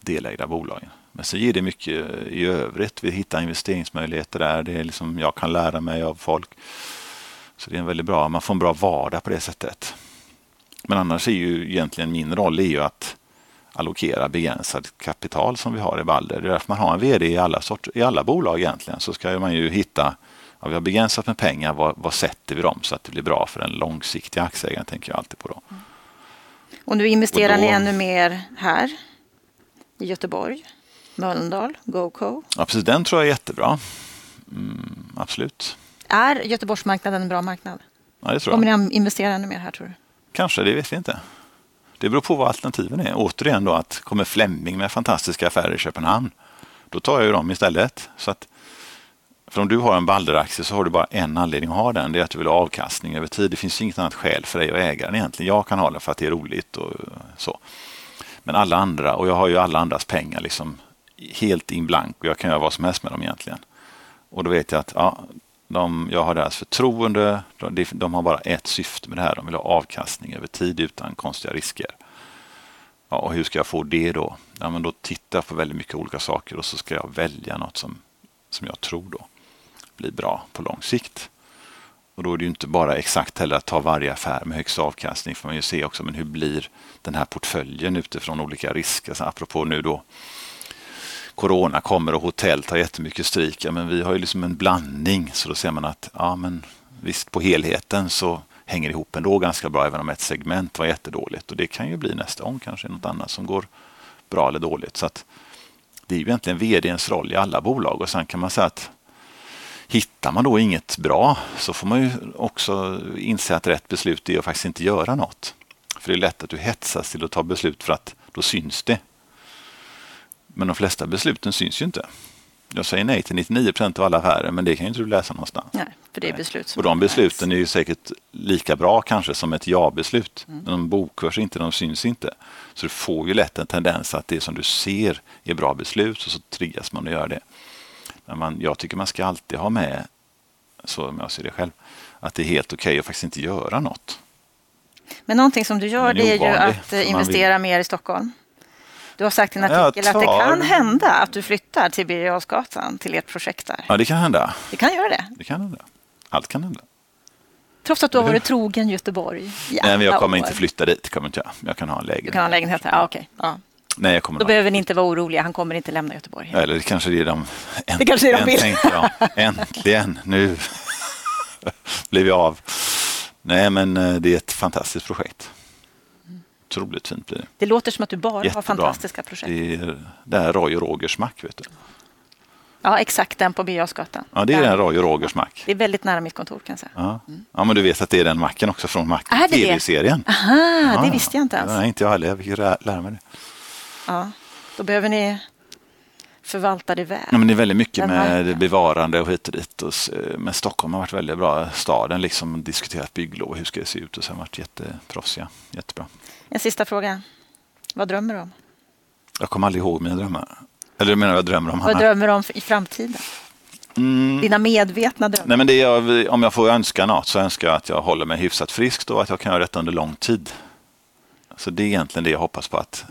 delägda bolagen. Men sen ger det mycket i övrigt. Vi hittar investeringsmöjligheter där. Det är liksom, jag kan lära mig av folk. Så det är en väldigt bra, man får en bra vardag på det sättet. Men annars är ju egentligen min roll är ju att allokera begränsat kapital som vi har i Balder. Det är därför man har en VD i alla, sort, i alla bolag egentligen. Så ska man ju hitta, ja, vi har begränsat med pengar, vad, vad sätter vi dem så att det blir bra för den långsiktiga aktieägaren, tänker jag alltid på. Då. Och nu investerar och då, ni ännu mer här i Göteborg, Mölndal, GoCo? Ja, precis. Den tror jag är jättebra. Mm, absolut. Är Göteborgsmarknaden en bra marknad? Ja, det tror jag. Kommer ni investera ännu mer här tror du? Kanske, det vet vi inte. Det beror på vad alternativen är. Återigen då att kommer Flemming med fantastiska affärer i Köpenhamn, då tar jag ju dem istället. Så att, för om du har en Balder-aktie så har du bara en anledning att ha den. Det är att du vill ha avkastning över tid. Det finns inget annat skäl för dig att äga den egentligen. Jag kan ha den för att det är roligt och så. Men alla andra, och jag har ju alla andras pengar liksom helt in blank och jag kan göra vad som helst med dem egentligen. Och då vet jag att ja, de, jag har deras förtroende. De, de, har bara ett syfte med det här. De vill ha avkastning över tid utan konstiga risker. Ja, och hur ska jag få det då? Ja, men då tittar jag på väldigt mycket olika saker och så ska jag välja något som, som jag tror då blir bra på lång sikt. Och då är det ju inte bara exakt heller att ta varje affär med högst avkastning. får man ju se också men hur blir den här portföljen utifrån olika risker. Så apropå nu då corona kommer och hotell tar jättemycket stryk. Ja, men vi har ju liksom en blandning så då ser man att ja, men visst på helheten så hänger det ihop ändå ganska bra även om ett segment var jättedåligt. Och det kan ju bli nästa gång kanske något annat som går bra eller dåligt. Så att Det är ju egentligen vdns roll i alla bolag och sen kan man säga att hittar man då inget bra så får man ju också inse att rätt beslut är att faktiskt inte göra något. För det är lätt att du hetsas till att ta beslut för att då syns det. Men de flesta besluten syns ju inte. Jag säger nej till 99 procent av alla affärer, men det kan ju inte du läsa någonstans. Nej, för det är beslut som Och de besluten är ju säkert lika bra kanske som ett ja-beslut. Mm. Men de bokförs inte, de syns inte. Så du får ju lätt en tendens att det som du ser är bra beslut och så triggas man att göra det. Men man, jag tycker man ska alltid ha med, så som jag ser det själv, att det är helt okej okay att faktiskt inte göra något. Men någonting som du gör det är ju att investera mer i Stockholm. Du har sagt i en artikel tar... att det kan hända att du flyttar till Birger till ert projekt där. Ja, det kan hända. Det kan göra det? Det kan hända. Allt kan hända. Trots att du har varit trogen Göteborg i Nej, men jag kommer år. inte flytta dit. Kommer inte jag. jag kan ha en lägenhet. Du kan ha en lägenhet här, ja, okej. Ja. Nej, jag kommer Då behöver ni inte vara oroliga, han kommer inte lämna Göteborg. Eller det kanske det är de... det kanske är de vill. Äntligen, nu <laughs> blev vi av. Nej, men eh, det är ett fantastiskt projekt. Otroligt fint blir det. Det låter som att du bara Jättebra. har fantastiska projekt. Det är, det är Roy och Rogers mack, vet du. Ja, exakt den på Birger Ja, det är den Roy och Rogers mack. Det är väldigt nära mitt kontor kan jag säga. Ja. ja, men du vet att det är den macken också från Mac? TV-serien. Aha, Ja, det visste jag inte ens. Nej, inte jag heller. Jag fick lä- lära mig det. Ja, då behöver ni förvalta det väl. Ja, men det är väldigt mycket med bevarande och hit och dit. Och, s- men Stockholm har varit väldigt bra. Staden liksom diskuterat bygglov och hur ska det se ut och sen varit jätteproffsiga. Jättebra. En sista fråga. Vad drömmer du om? Jag kommer aldrig ihåg mina drömmar. Eller du menar vad jag drömmer om? Vad Hanna? drömmer du om i framtiden? Mm. Dina medvetna drömmar? Nej, men det jag, om jag får önska något så önskar jag att jag håller mig hyfsat frisk och att jag kan göra detta under lång tid. Så det är egentligen det jag hoppas på att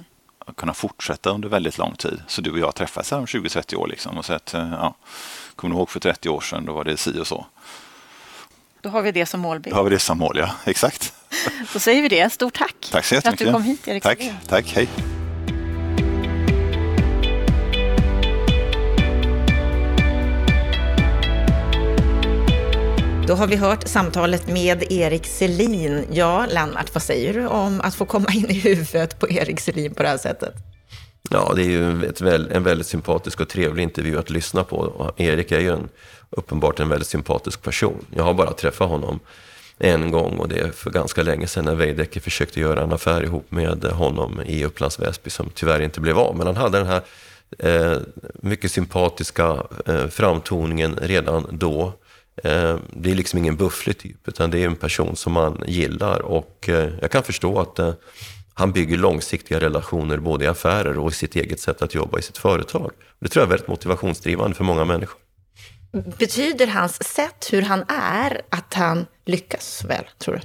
kunna fortsätta under väldigt lång tid. Så du och jag träffas här om 20-30 år liksom och så att, eh, ja, kommer du ihåg för 30 år sedan, då var det si och så. Då har vi det som målbild. Då har vi det som mål, ja. Exakt. <laughs> Då säger vi det. Stort tack, Tack så för att du kom hit, Erik Tack, tack, hej. Då har vi hört samtalet med Erik Selin. Ja, Lennart, vad säger du om att få komma in i huvudet på Erik Selin på det här sättet? Ja, det är ju ett, väl- en väldigt sympatisk och trevlig intervju att lyssna på. Och Erik är ju en, uppenbart en väldigt sympatisk person. Jag har bara träffat honom en gång och det är för ganska länge sedan när Veidekke försökte göra en affär ihop med honom i Upplands Väsby som tyvärr inte blev av. Men han hade den här eh, mycket sympatiska eh, framtoningen redan då. Eh, det är liksom ingen bufflig typ, utan det är en person som man gillar och eh, jag kan förstå att eh, han bygger långsiktiga relationer både i affärer och i sitt eget sätt att jobba i sitt företag. Det tror jag är väldigt motivationsdrivande för många människor. Betyder hans sätt, hur han är, att han lyckas väl, tror du?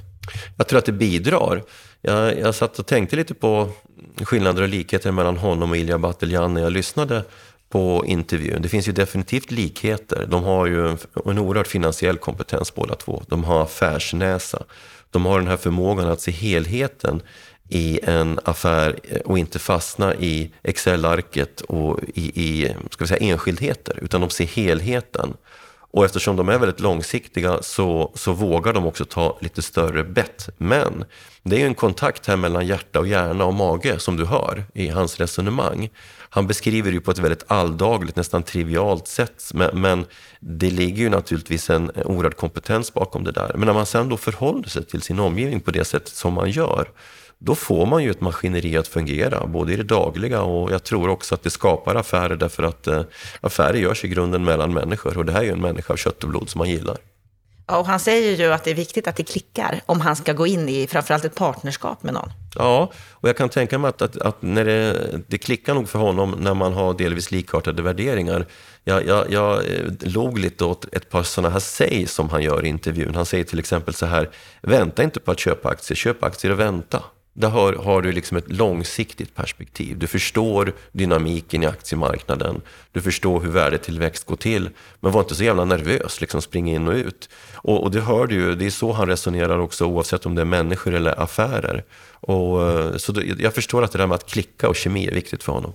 Jag tror att det bidrar. Jag, jag satt och tänkte lite på skillnader och likheter mellan honom och Ilja Batljan när jag lyssnade på intervjun. Det finns ju definitivt likheter. De har ju en, en oerhört finansiell kompetens båda två. De har affärsnäsa. De har den här förmågan att se helheten i en affär och inte fastna i Excel-arket och i, i ska vi säga, enskildheter, utan de ser helheten. Och eftersom de är väldigt långsiktiga så, så vågar de också ta lite större bett. Men det är ju en kontakt här mellan hjärta och hjärna och mage som du hör i hans resonemang. Han beskriver det ju på ett väldigt alldagligt, nästan trivialt sätt. Men, men det ligger ju naturligtvis en oerhörd kompetens bakom det där. Men när man sen då förhåller sig till sin omgivning på det sättet som man gör då får man ju ett maskineri att fungera, både i det dagliga och jag tror också att det skapar affärer därför att eh, affärer görs i grunden mellan människor och det här är ju en människa av kött och blod som man gillar. Ja, och han säger ju att det är viktigt att det klickar om han ska gå in i framförallt ett partnerskap med någon. Ja, och jag kan tänka mig att, att, att när det, det klickar nog för honom när man har delvis likartade värderingar. Jag, jag, jag eh, log lite åt ett par sådana här säg som han gör i intervjun. Han säger till exempel så här, vänta inte på att köpa aktier, köp aktier och vänta. Där har, har du liksom ett långsiktigt perspektiv. Du förstår dynamiken i aktiemarknaden. Du förstår hur värdetillväxt går till. Men var inte så jävla nervös, liksom spring in och ut. Och, och det hör du ju, det är så han resonerar också oavsett om det är människor eller affärer. Och, eh, så då, jag förstår att det där med att klicka och kemi är viktigt för honom.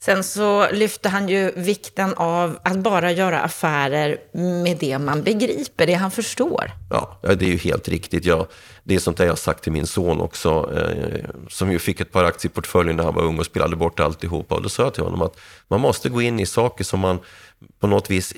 Sen så lyfte han ju vikten av att bara göra affärer med det man begriper, det han förstår. Ja, det är ju helt riktigt. Jag, det är sånt där jag har sagt till min son också, eh, som ju fick ett par aktier i portföljen när han var ung och spelade bort alltihopa. Och då sa jag till honom att man måste gå in i saker som man på något vis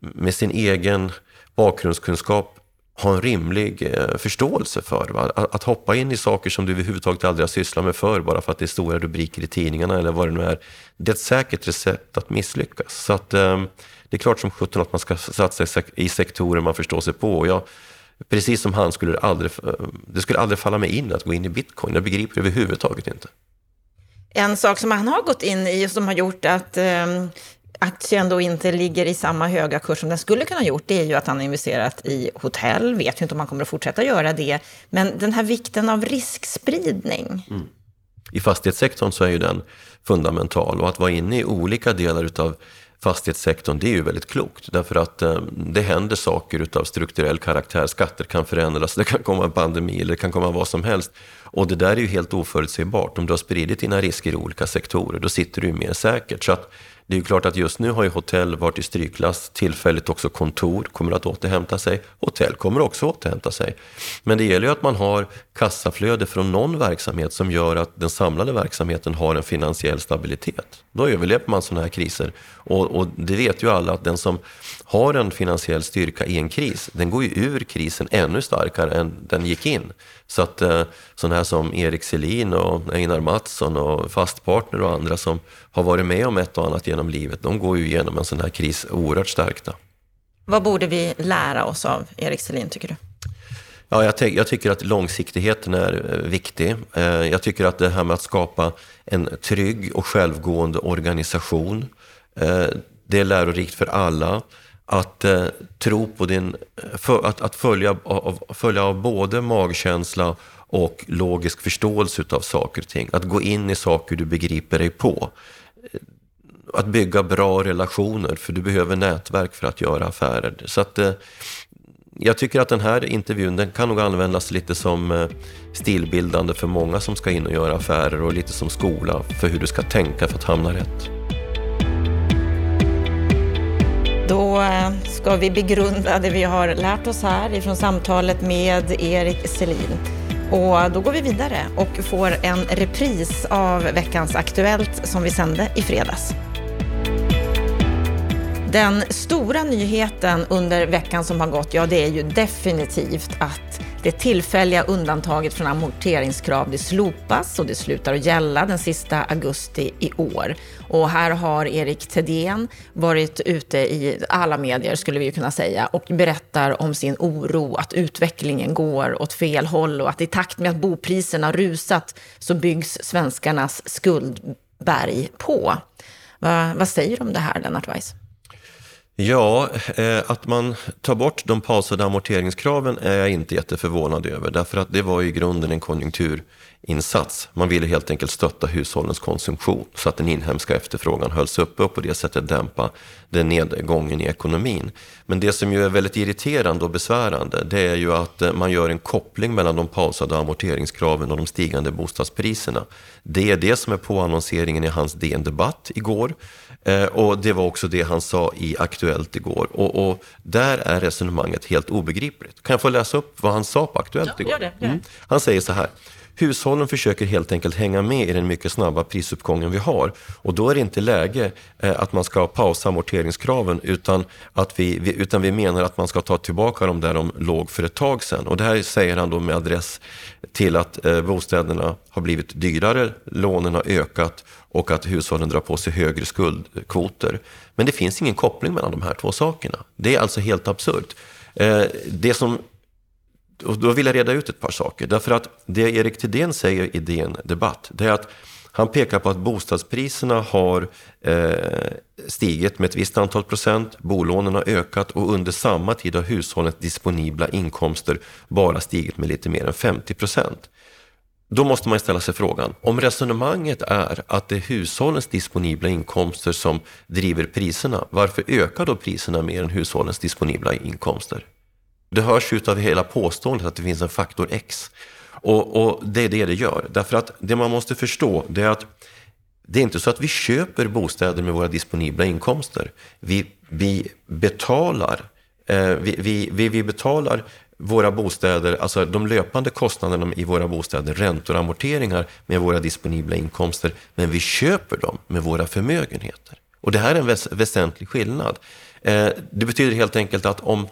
med sin egen bakgrundskunskap ha en rimlig eh, förståelse för. Va? Att, hoppa in i saker som du överhuvudtaget aldrig har sysslat med förr bara för att det är stora rubriker i tidningarna eller vad det nu är. Det är ett säkert recept att misslyckas. Så att, eh, det är klart som sjutton att man ska satsa i, sektorer man förstår sig på. Och jag, precis som han skulle det aldrig, eh, det skulle aldrig falla mig in att gå in i bitcoin. Jag begriper det överhuvudtaget inte. En sak som han har gått in i och som har gjort att eh, aktien då inte ligger i samma höga kurs som den skulle kunna ha gjort, det är ju att han har investerat i hotell, vet ju inte om han kommer att fortsätta göra det, men den här vikten av riskspridning. Mm. I fastighetssektorn så är ju den fundamental och att vara inne i olika delar utav fastighetssektorn, det är ju väldigt klokt. Därför att eh, det händer saker utav strukturell karaktär. Skatter kan förändras, det kan komma en pandemi eller det kan komma vad som helst. Och det där är ju helt oförutsägbart. Om du har spridit dina risker i olika sektorer, då sitter du ju mer säkert. Så att det är ju klart att just nu har ju hotell varit i strykklass, tillfälligt också kontor kommer att återhämta sig, hotell kommer också återhämta sig. Men det gäller ju att man har kassaflöde från någon verksamhet som gör att den samlade verksamheten har en finansiell stabilitet. Då överlever man sådana här kriser. Och, och det vet ju alla att den som har en finansiell styrka i en kris, den går ju ur krisen ännu starkare än den gick in. Så att eh, sådana här som Erik Selin och Einar Mattsson och Fastpartner och andra som har varit med om ett och annat genom livet, de går ju igenom en sån här kris oerhört stärkta. Vad borde vi lära oss av Erik Selin, tycker du? Ja, jag, jag, tycker att långsiktigheten är eh, viktig. Eh, jag tycker att det här med att skapa en trygg och självgående organisation, det är lärorikt för alla att eh, tro på din, eh, för, att, att följa, av, följa av både magkänsla och logisk förståelse av saker och ting. Att gå in i saker du begriper dig på. Eh, att bygga bra relationer, för du behöver nätverk för att göra affärer. Så att, eh, jag tycker att den här intervjun den kan nog användas lite som eh, stilbildande för många som ska in och göra affärer och lite som skola för hur du ska tänka för att hamna rätt. Då eh, ska vi begrunda det vi har lärt oss här ifrån samtalet med Erik Selin. Och då går vi vidare och får en repris av veckans Aktuellt som vi sände i fredags. Den stora nyheten under veckan som har gått, ja det är ju definitivt att det tillfälliga undantaget från amorteringskrav det slopas och det slutar att gälla den sista augusti i år. Och här har Erik Thedéen varit ute i alla medier, skulle vi kunna säga, och berättar om sin oro att utvecklingen går åt fel håll och att i takt med att bopriserna rusat så byggs svenskarnas skuldberg på. Va, vad säger du om det här, Lennart Weiss? Ja, eh, att man tar bort de pausade amorteringskraven är jag inte jätteförvånad över. Därför att det var i grunden en konjunktur konjunkturinsats. Man ville helt enkelt stötta hushållens konsumtion så att den inhemska efterfrågan hölls uppe och på det sättet dämpa den nedgången i ekonomin. Men det som ju är väldigt irriterande och besvärande det är ju att eh, man gör en koppling mellan de pausade amorteringskraven och de stigande bostadspriserna. Det är det som är påannonseringen i hans DN Debatt igår. Eh, och det var också det han sa i Aktuellt igår. Och, och, där är resonemanget helt obegripligt. Kan jag få läsa upp vad han sa på Aktuellt ja, igår? Gör det, gör Mm. Han säger så här. Hushållen försöker helt enkelt hänga med i den mycket snabba prisuppgången vi har. Och då är det inte läge eh, att man ska pausa amorteringskraven utan, att vi, utan vi menar att man ska ta tillbaka dem där de låg för ett tag sedan. Och det här säger han då med adress till att eh, bostäderna har blivit dyrare, lånen har ökat och att hushållen drar på sig högre skuldkvoter. Men det finns ingen koppling mellan de här två sakerna. Det är alltså helt absurt. Eh, det som och då vill jag reda ut ett par saker. Därför att det Erik Thedéen säger i DN Debatt, det är att han pekar på att bostadspriserna har eh, stigit med ett visst antal procent, bolånen har ökat och under samma tid har hushållens disponibla inkomster bara stigit med lite mer än 50 procent. Då måste man ställa sig frågan, om resonemanget är att det är hushållens disponibla inkomster som driver priserna, varför ökar då priserna mer än hushållens disponibla inkomster? Det hörs ju av hela påståendet att det finns en faktor X. Och, och, det är det det gör. Därför att det man måste förstå det är att det är inte så att vi köper bostäder med våra disponibla inkomster. Vi, vi betalar eh, vi, vi, vi, betalar våra bostäder, alltså de löpande kostnaderna i våra bostäder, räntor och amorteringar med våra disponibla inkomster, men vi köper dem med våra förmögenheter. Och det här är en väs väsentlig skillnad. Eh, det betyder helt enkelt att om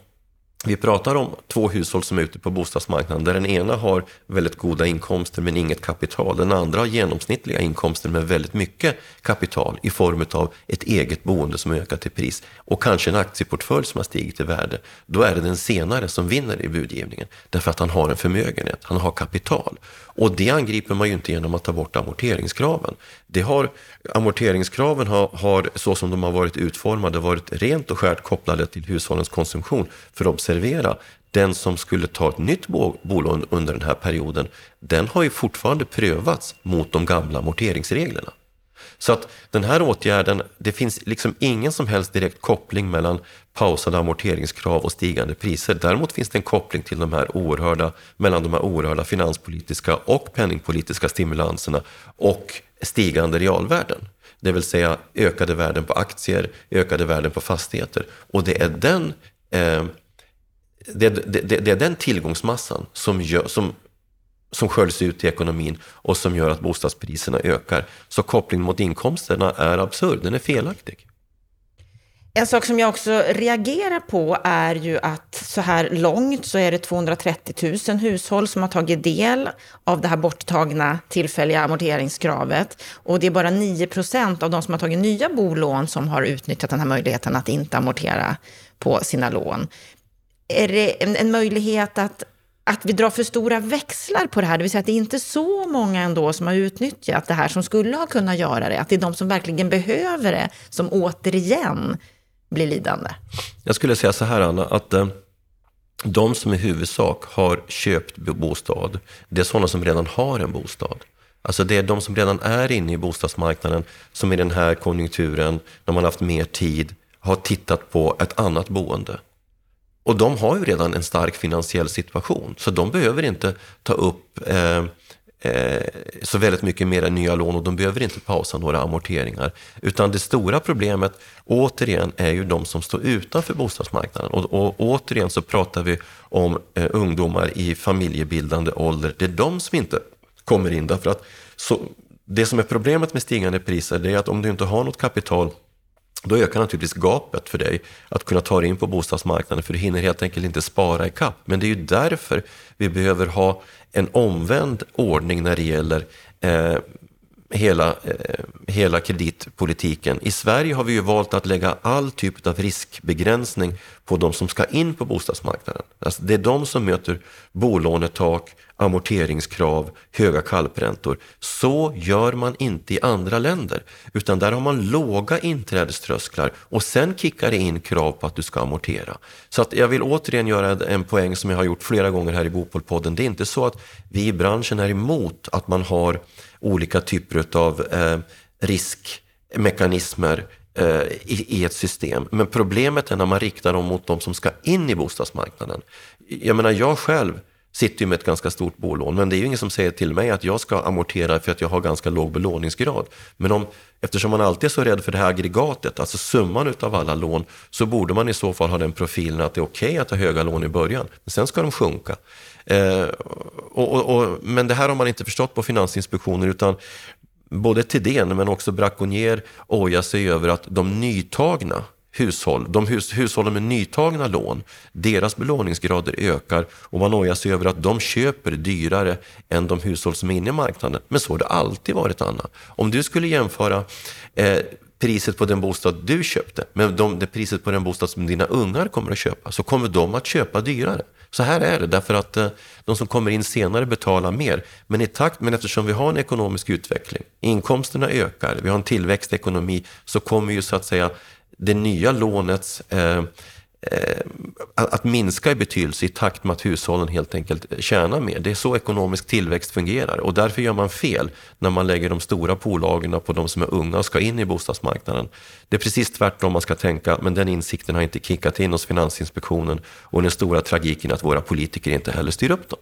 vi pratar om två hushåll som är ute på bostadsmarknaden där den ena har väldigt goda inkomster men inget kapital. Den andra har genomsnittliga inkomster men väldigt mycket kapital i form av ett eget boende som ökat i pris och kanske en aktieportfölj som har stigit i värde. Då är det den senare som vinner i budgivningen därför att han har en förmögenhet, han har kapital. Och det angriper man ju inte genom att ta bort amorteringskraven. Det har, amorteringskraven har, har, så som de har varit utformade, varit rent och skärt kopplade till hushållens konsumtion. För observera, den som skulle ta ett nytt bolån under den här perioden, den har ju fortfarande prövats mot de gamla amorteringsreglerna. Så att den här åtgärden, det finns liksom ingen som helst direkt koppling mellan pausade amorteringskrav och stigande priser. Däremot finns det en koppling till de här oerhörda, mellan de här oerhörda finanspolitiska och penningpolitiska stimulanserna och stigande realvärden. Det vill säga ökade värden på aktier, ökade värden på fastigheter. Och det är den, eh, det, det, det, det, är den tillgångsmassan som, gör, som som sköljs ut i ekonomin och som gör att bostadspriserna ökar. Så kopplingen mot inkomsterna är absurd, den är felaktig. En sak som jag också reagerar på är ju att så här långt så är det 230 000 hushåll som har tagit del av det här borttagna tillfälliga amorteringskravet. Och det är bara 9 procent av de som har tagit nya bolån som har utnyttjat den här möjligheten att inte amortera på sina lån. Är det en, en möjlighet att att vi drar för stora växlar på det här, det vill säga att det är inte så många ändå som har utnyttjat det här som skulle ha kunnat göra det, att det är de som verkligen behöver det som återigen blir lidande. Jag skulle säga så här Anna, att eh, de som i huvudsak har köpt bostad, det är sådana som redan har en bostad. Alltså det är de som redan är inne i bostadsmarknaden som i den här konjunkturen, när man haft mer tid, har tittat på ett annat boende. Och de har ju redan en stark finansiell situation, så de behöver inte ta upp eh, eh, så väldigt mycket mer nya lån och de behöver inte pausa några amorteringar. Utan det stora problemet, återigen, är ju de som står utanför bostadsmarknaden. Och, och återigen så pratar vi om eh, ungdomar i familjebildande ålder. Det är de som inte kommer in därför att så, det som är problemet med stigande priser, det är att om du inte har något kapital då ökar naturligtvis gapet för dig att kunna ta dig in på bostadsmarknaden för du hinner helt enkelt inte spara i kapp. Men det är ju därför vi behöver ha en omvänd ordning när det gäller eh, hela, eh, hela kreditpolitiken. I Sverige har vi ju valt att lägga all typ av riskbegränsning på de som ska in på bostadsmarknaden. Alltså det är de som möter bolånetak, amorteringskrav, höga kalpräntor. Så gör man inte i andra länder, utan där har man låga inträdeströsklar och sen kickar det in krav på att du ska amortera. Så att jag vill återigen göra en poäng som jag har gjort flera gånger här i Bopolpodden. Det är inte så att vi i branschen är emot att man har olika typer av eh, riskmekanismer eh, i, i, ett system. Men problemet är när man riktar dem mot de som ska in i bostadsmarknaden. Jag menar, jag själv sitter ju med ett ganska stort bolån, men det är ju ingen som säger till mig att jag ska amortera för att jag har ganska låg belåningsgrad. Men om, eftersom man alltid är så rädd för det här aggregatet, alltså summan utav alla lån, så borde man i så fall ha den profilen att det är okej okay att ha höga lån i början, men sen ska de sjunka. Eh, och, och, och, men det här har man inte förstått på Finansinspektionen utan både Tidén men också Braconier ojar sig över att de nytagna hushåll, de hus, hushållen med nytagna lån, deras belåningsgrader ökar och man ojar sig över att de köper dyrare än de hushåll som är inne i marknaden. Men så har det alltid varit, Anna. Om du skulle jämföra eh, priset på den bostad du köpte med de, det priset på den bostad som dina ungar kommer att köpa, så kommer de att köpa dyrare. Så här är det, därför att eh, de som kommer in senare betalar mer. Men i takt, men eftersom vi har en ekonomisk utveckling, inkomsterna ökar, vi har en tillväxtekonomi, så kommer ju så att säga det nya lånets eh, eh, att minska i betydelse i takt med att hushållen helt enkelt tjänar mer. Det är så ekonomisk tillväxt fungerar och därför gör man fel när man lägger de stora pålagorna på de som är unga och ska in i bostadsmarknaden. Det är precis tvärtom man ska tänka, men den insikten har inte kickat in hos Finansinspektionen och den stora tragiken är att våra politiker inte heller styr upp dem.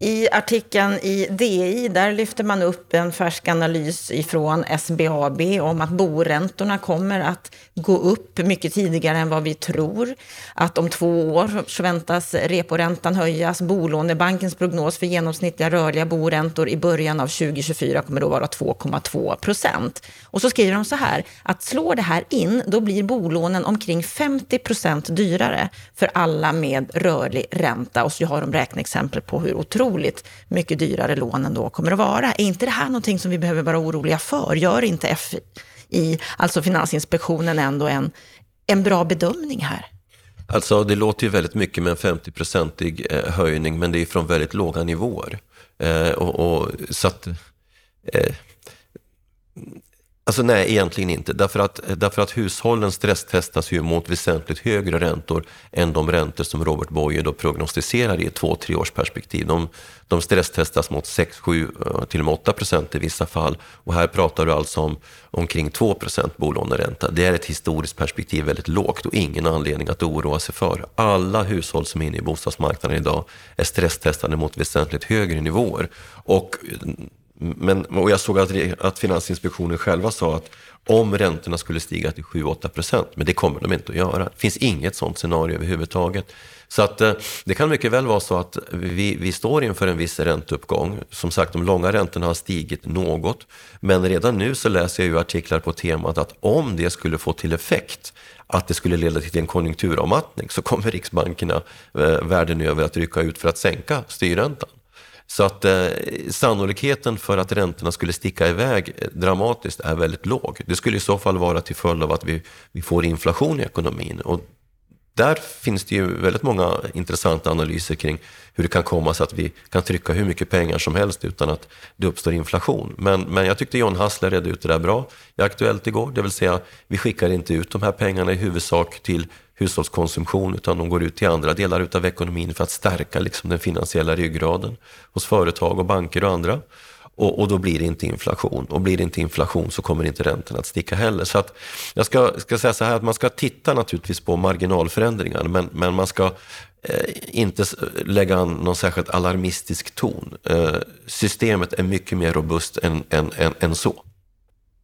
I artikeln i DI, där lyfter man upp en färsk analys ifrån SBAB om att boräntorna kommer att gå upp mycket tidigare än vad vi tror. Att om två år så väntas reporäntan höjas. Bolånebankens prognos för genomsnittliga rörliga boräntor i början av 2024 kommer då vara 2,2 procent. Och så skriver de så här, att slår det här in, då blir bolånen omkring 50 procent dyrare för alla med rörlig ränta. Och så har de räkneexempel på hur otroligt otroligt mycket dyrare lånen då kommer att vara. Är inte det här någonting som vi behöver vara oroliga för? Gör inte FI, alltså Finansinspektionen, ändå en, en bra bedömning här? Alltså det låter ju väldigt mycket med en 50-procentig eh, höjning, men det är från väldigt låga nivåer. Eh, och, och, så att, eh, Alltså nej, egentligen inte. Därför att, eh, därför att hushållen stresstestas ju mot väsentligt högre räntor än de räntor som Robert Boye då prognostiserar i ett två, tre års perspektiv. De, de stresstestas mot 6, 7, eh, till och med 8 procent i vissa fall. Och här pratar du alltså om omkring 2 procent bolåneränta. Det är ett historiskt perspektiv väldigt lågt och ingen anledning att oroa sig för. Alla hushåll som är inne i bostadsmarknaden idag är stresstestade mot väsentligt högre nivåer. Och eh, men, och jag såg att, att Finansinspektionen själva sa att om räntorna skulle stiga till 7-8 procent, men det kommer de inte att göra. Det finns inget sådant scenario överhuvudtaget. Så att eh, det kan mycket väl vara så att vi, vi står inför en viss ränteuppgång. Som sagt, de långa räntorna har stigit något. Men redan nu så läser jag ju artiklar på temat att om det skulle få till effekt att det skulle leda till en konjunkturavmattning så kommer riksbankerna eh, världen över att rycka ut för att sänka styrräntan. Så att eh, sannolikheten för att räntorna skulle sticka iväg eh, dramatiskt är väldigt låg. Det skulle i så fall vara till följd av att vi, vi får inflation i ekonomin. Och där finns det ju väldigt många intressanta analyser kring hur det kan komma sig att vi kan trycka hur mycket pengar som helst utan att det uppstår inflation. Men, men jag tyckte John Hassler redde ut det där bra i Aktuellt igår, det vill säga vi skickar inte ut de här pengarna i huvudsak till hushållskonsumtion utan de går ut till andra delar av ekonomin för att stärka liksom den finansiella ryggraden hos företag och banker och andra. Och, och, då blir det inte inflation. Och blir det inte inflation så kommer inte räntorna att sticka heller. Så att jag ska, ska säga så här att man ska titta naturligtvis på marginalförändringar men, men man ska eh, inte lägga an någon särskilt alarmistisk ton. Eh, systemet är mycket mer robust än, än, än, än så.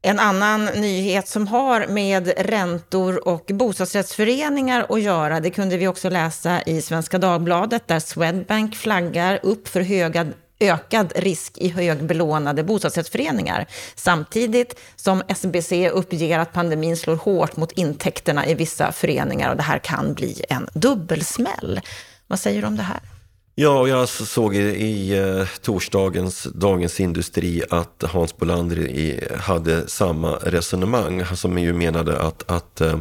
En annan nyhet som har med räntor och bostadsrättsföreningar att göra, det kunde vi också läsa i Svenska Dagbladet, där Swedbank flaggar upp för höga ökad risk i högbelånade bostadsrättsföreningar. Samtidigt som SBC uppger att pandemin slår hårt mot intäkterna i vissa föreningar och det här kan bli en dubbelsmäll. Vad säger du om det här? Ja, och jag såg i, i eh, torsdagens Dagens Industri att Hans Bolander i, hade samma resonemang som ju menade att, att eh,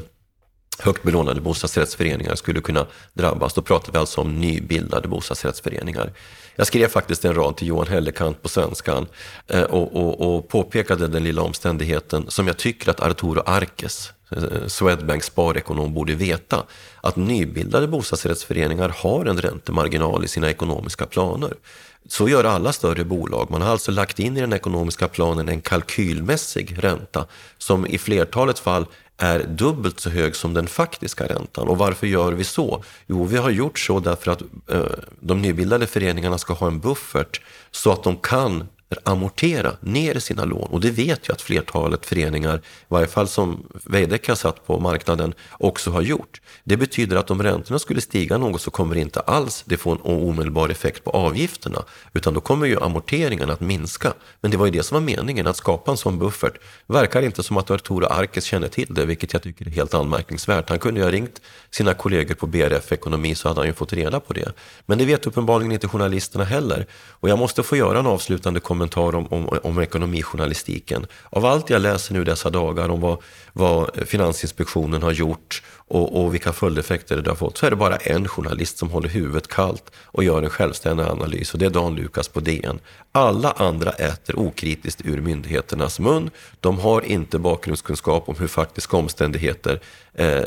högt belånade bostadsrättsföreningar skulle kunna drabbas. Då pratar vi alltså om nybildade bostadsrättsföreningar. Jag skrev faktiskt en rad till Johan Hellekant på Svenskan eh, och, och, och påpekade den lilla omständigheten som jag tycker att Arturo Arkes, Eh, Swedbanks sparekonom, borde veta. Att nybildade bostadsrättsföreningar har en räntemarginal i sina ekonomiska planer. Så gör alla större bolag. Man har alltså lagt in i den ekonomiska planen en kalkylmässig ränta som i flertalet fall är dubbelt så hög som den faktiska räntan. Och varför gör vi så? Jo, vi har gjort så därför att eh, de nybildade föreningarna ska ha en buffert så att de kan amortera ner sina lån. Och det vet jag att flertalet föreningar, i varje fall som Veidekke har satt på marknaden, också har gjort. Det betyder att om räntorna skulle stiga något så kommer det inte alls det få en omedelbar effekt på avgifterna, utan då kommer ju amorteringarna att minska. Men det var ju det som var meningen, att skapa en sån buffert. Verkar inte som att Arturo Arkes känner till det, vilket jag tycker är helt anmärkningsvärt. Han kunde ju ha ringt sina kollegor på BRF Ekonomi så hade han ju fått reda på det. Men det vet uppenbarligen inte journalisterna heller. Och jag måste få göra en avslutande kommentar om, om, om ekonomijournalistiken. Av allt jag läser nu dessa dagar om vad, vad Finansinspektionen har gjort och, och vilka följdeffekter det har fått så är det bara en journalist som håller huvudet kallt och gör en självständig analys och det är Dan Lukas på DN. Alla andra äter okritiskt ur myndigheternas mun. De har inte bakgrundskunskap om hur faktiska omständigheter eh,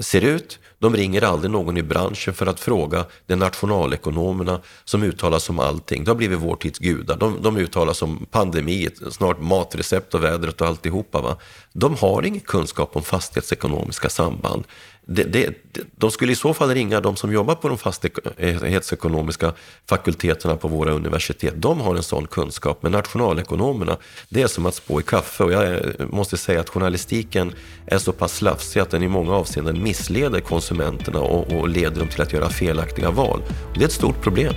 ser ut. De ringer aldrig någon i branschen för att fråga de nationalekonomerna som uttalar sig om allting. De har blivit vår tids gudar. De, de uttalar sig om pandemi, snart matrecept och vädret och alltihopa. Va? De har ingen kunskap om fastighetsekonomiska samband det, det, de skulle i så fall ringa de som jobbar på de fastighetsekonomiska eh, fakulteterna på våra universitet. De har en sån kunskap, men nationalekonomerna, det är som att spå i kaffe. Och jag eh, måste säga att journalistiken är så pass slafsig att den i många avseenden missleder konsumenterna och, och leder dem till att göra felaktiga val. Och det är ett stort problem.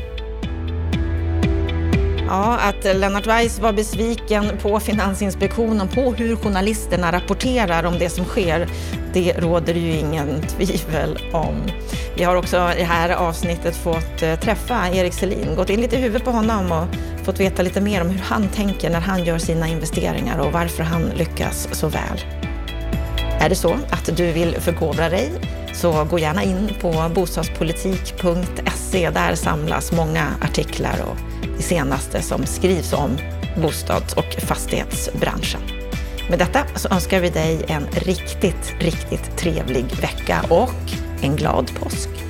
Ja, att Lennart Weiss var besviken på Finansinspektionen på hur journalisterna rapporterar om det som sker, det råder ju ingen tvivel om. Vi har också i det här avsnittet fått eh, träffa Erik Selin, gått in lite i huvudet på honom och fått veta lite mer om hur han tänker när han gör sina investeringar och varför han lyckas så väl. Är det så att du vill förkovra dig så gå gärna in på bostadspolitik.se. Där samlas många artiklar och det senaste som skrivs om bostads och fastighetsbranschen. Med detta så önskar vi dig en riktigt, riktigt trevlig vecka och en glad påsk.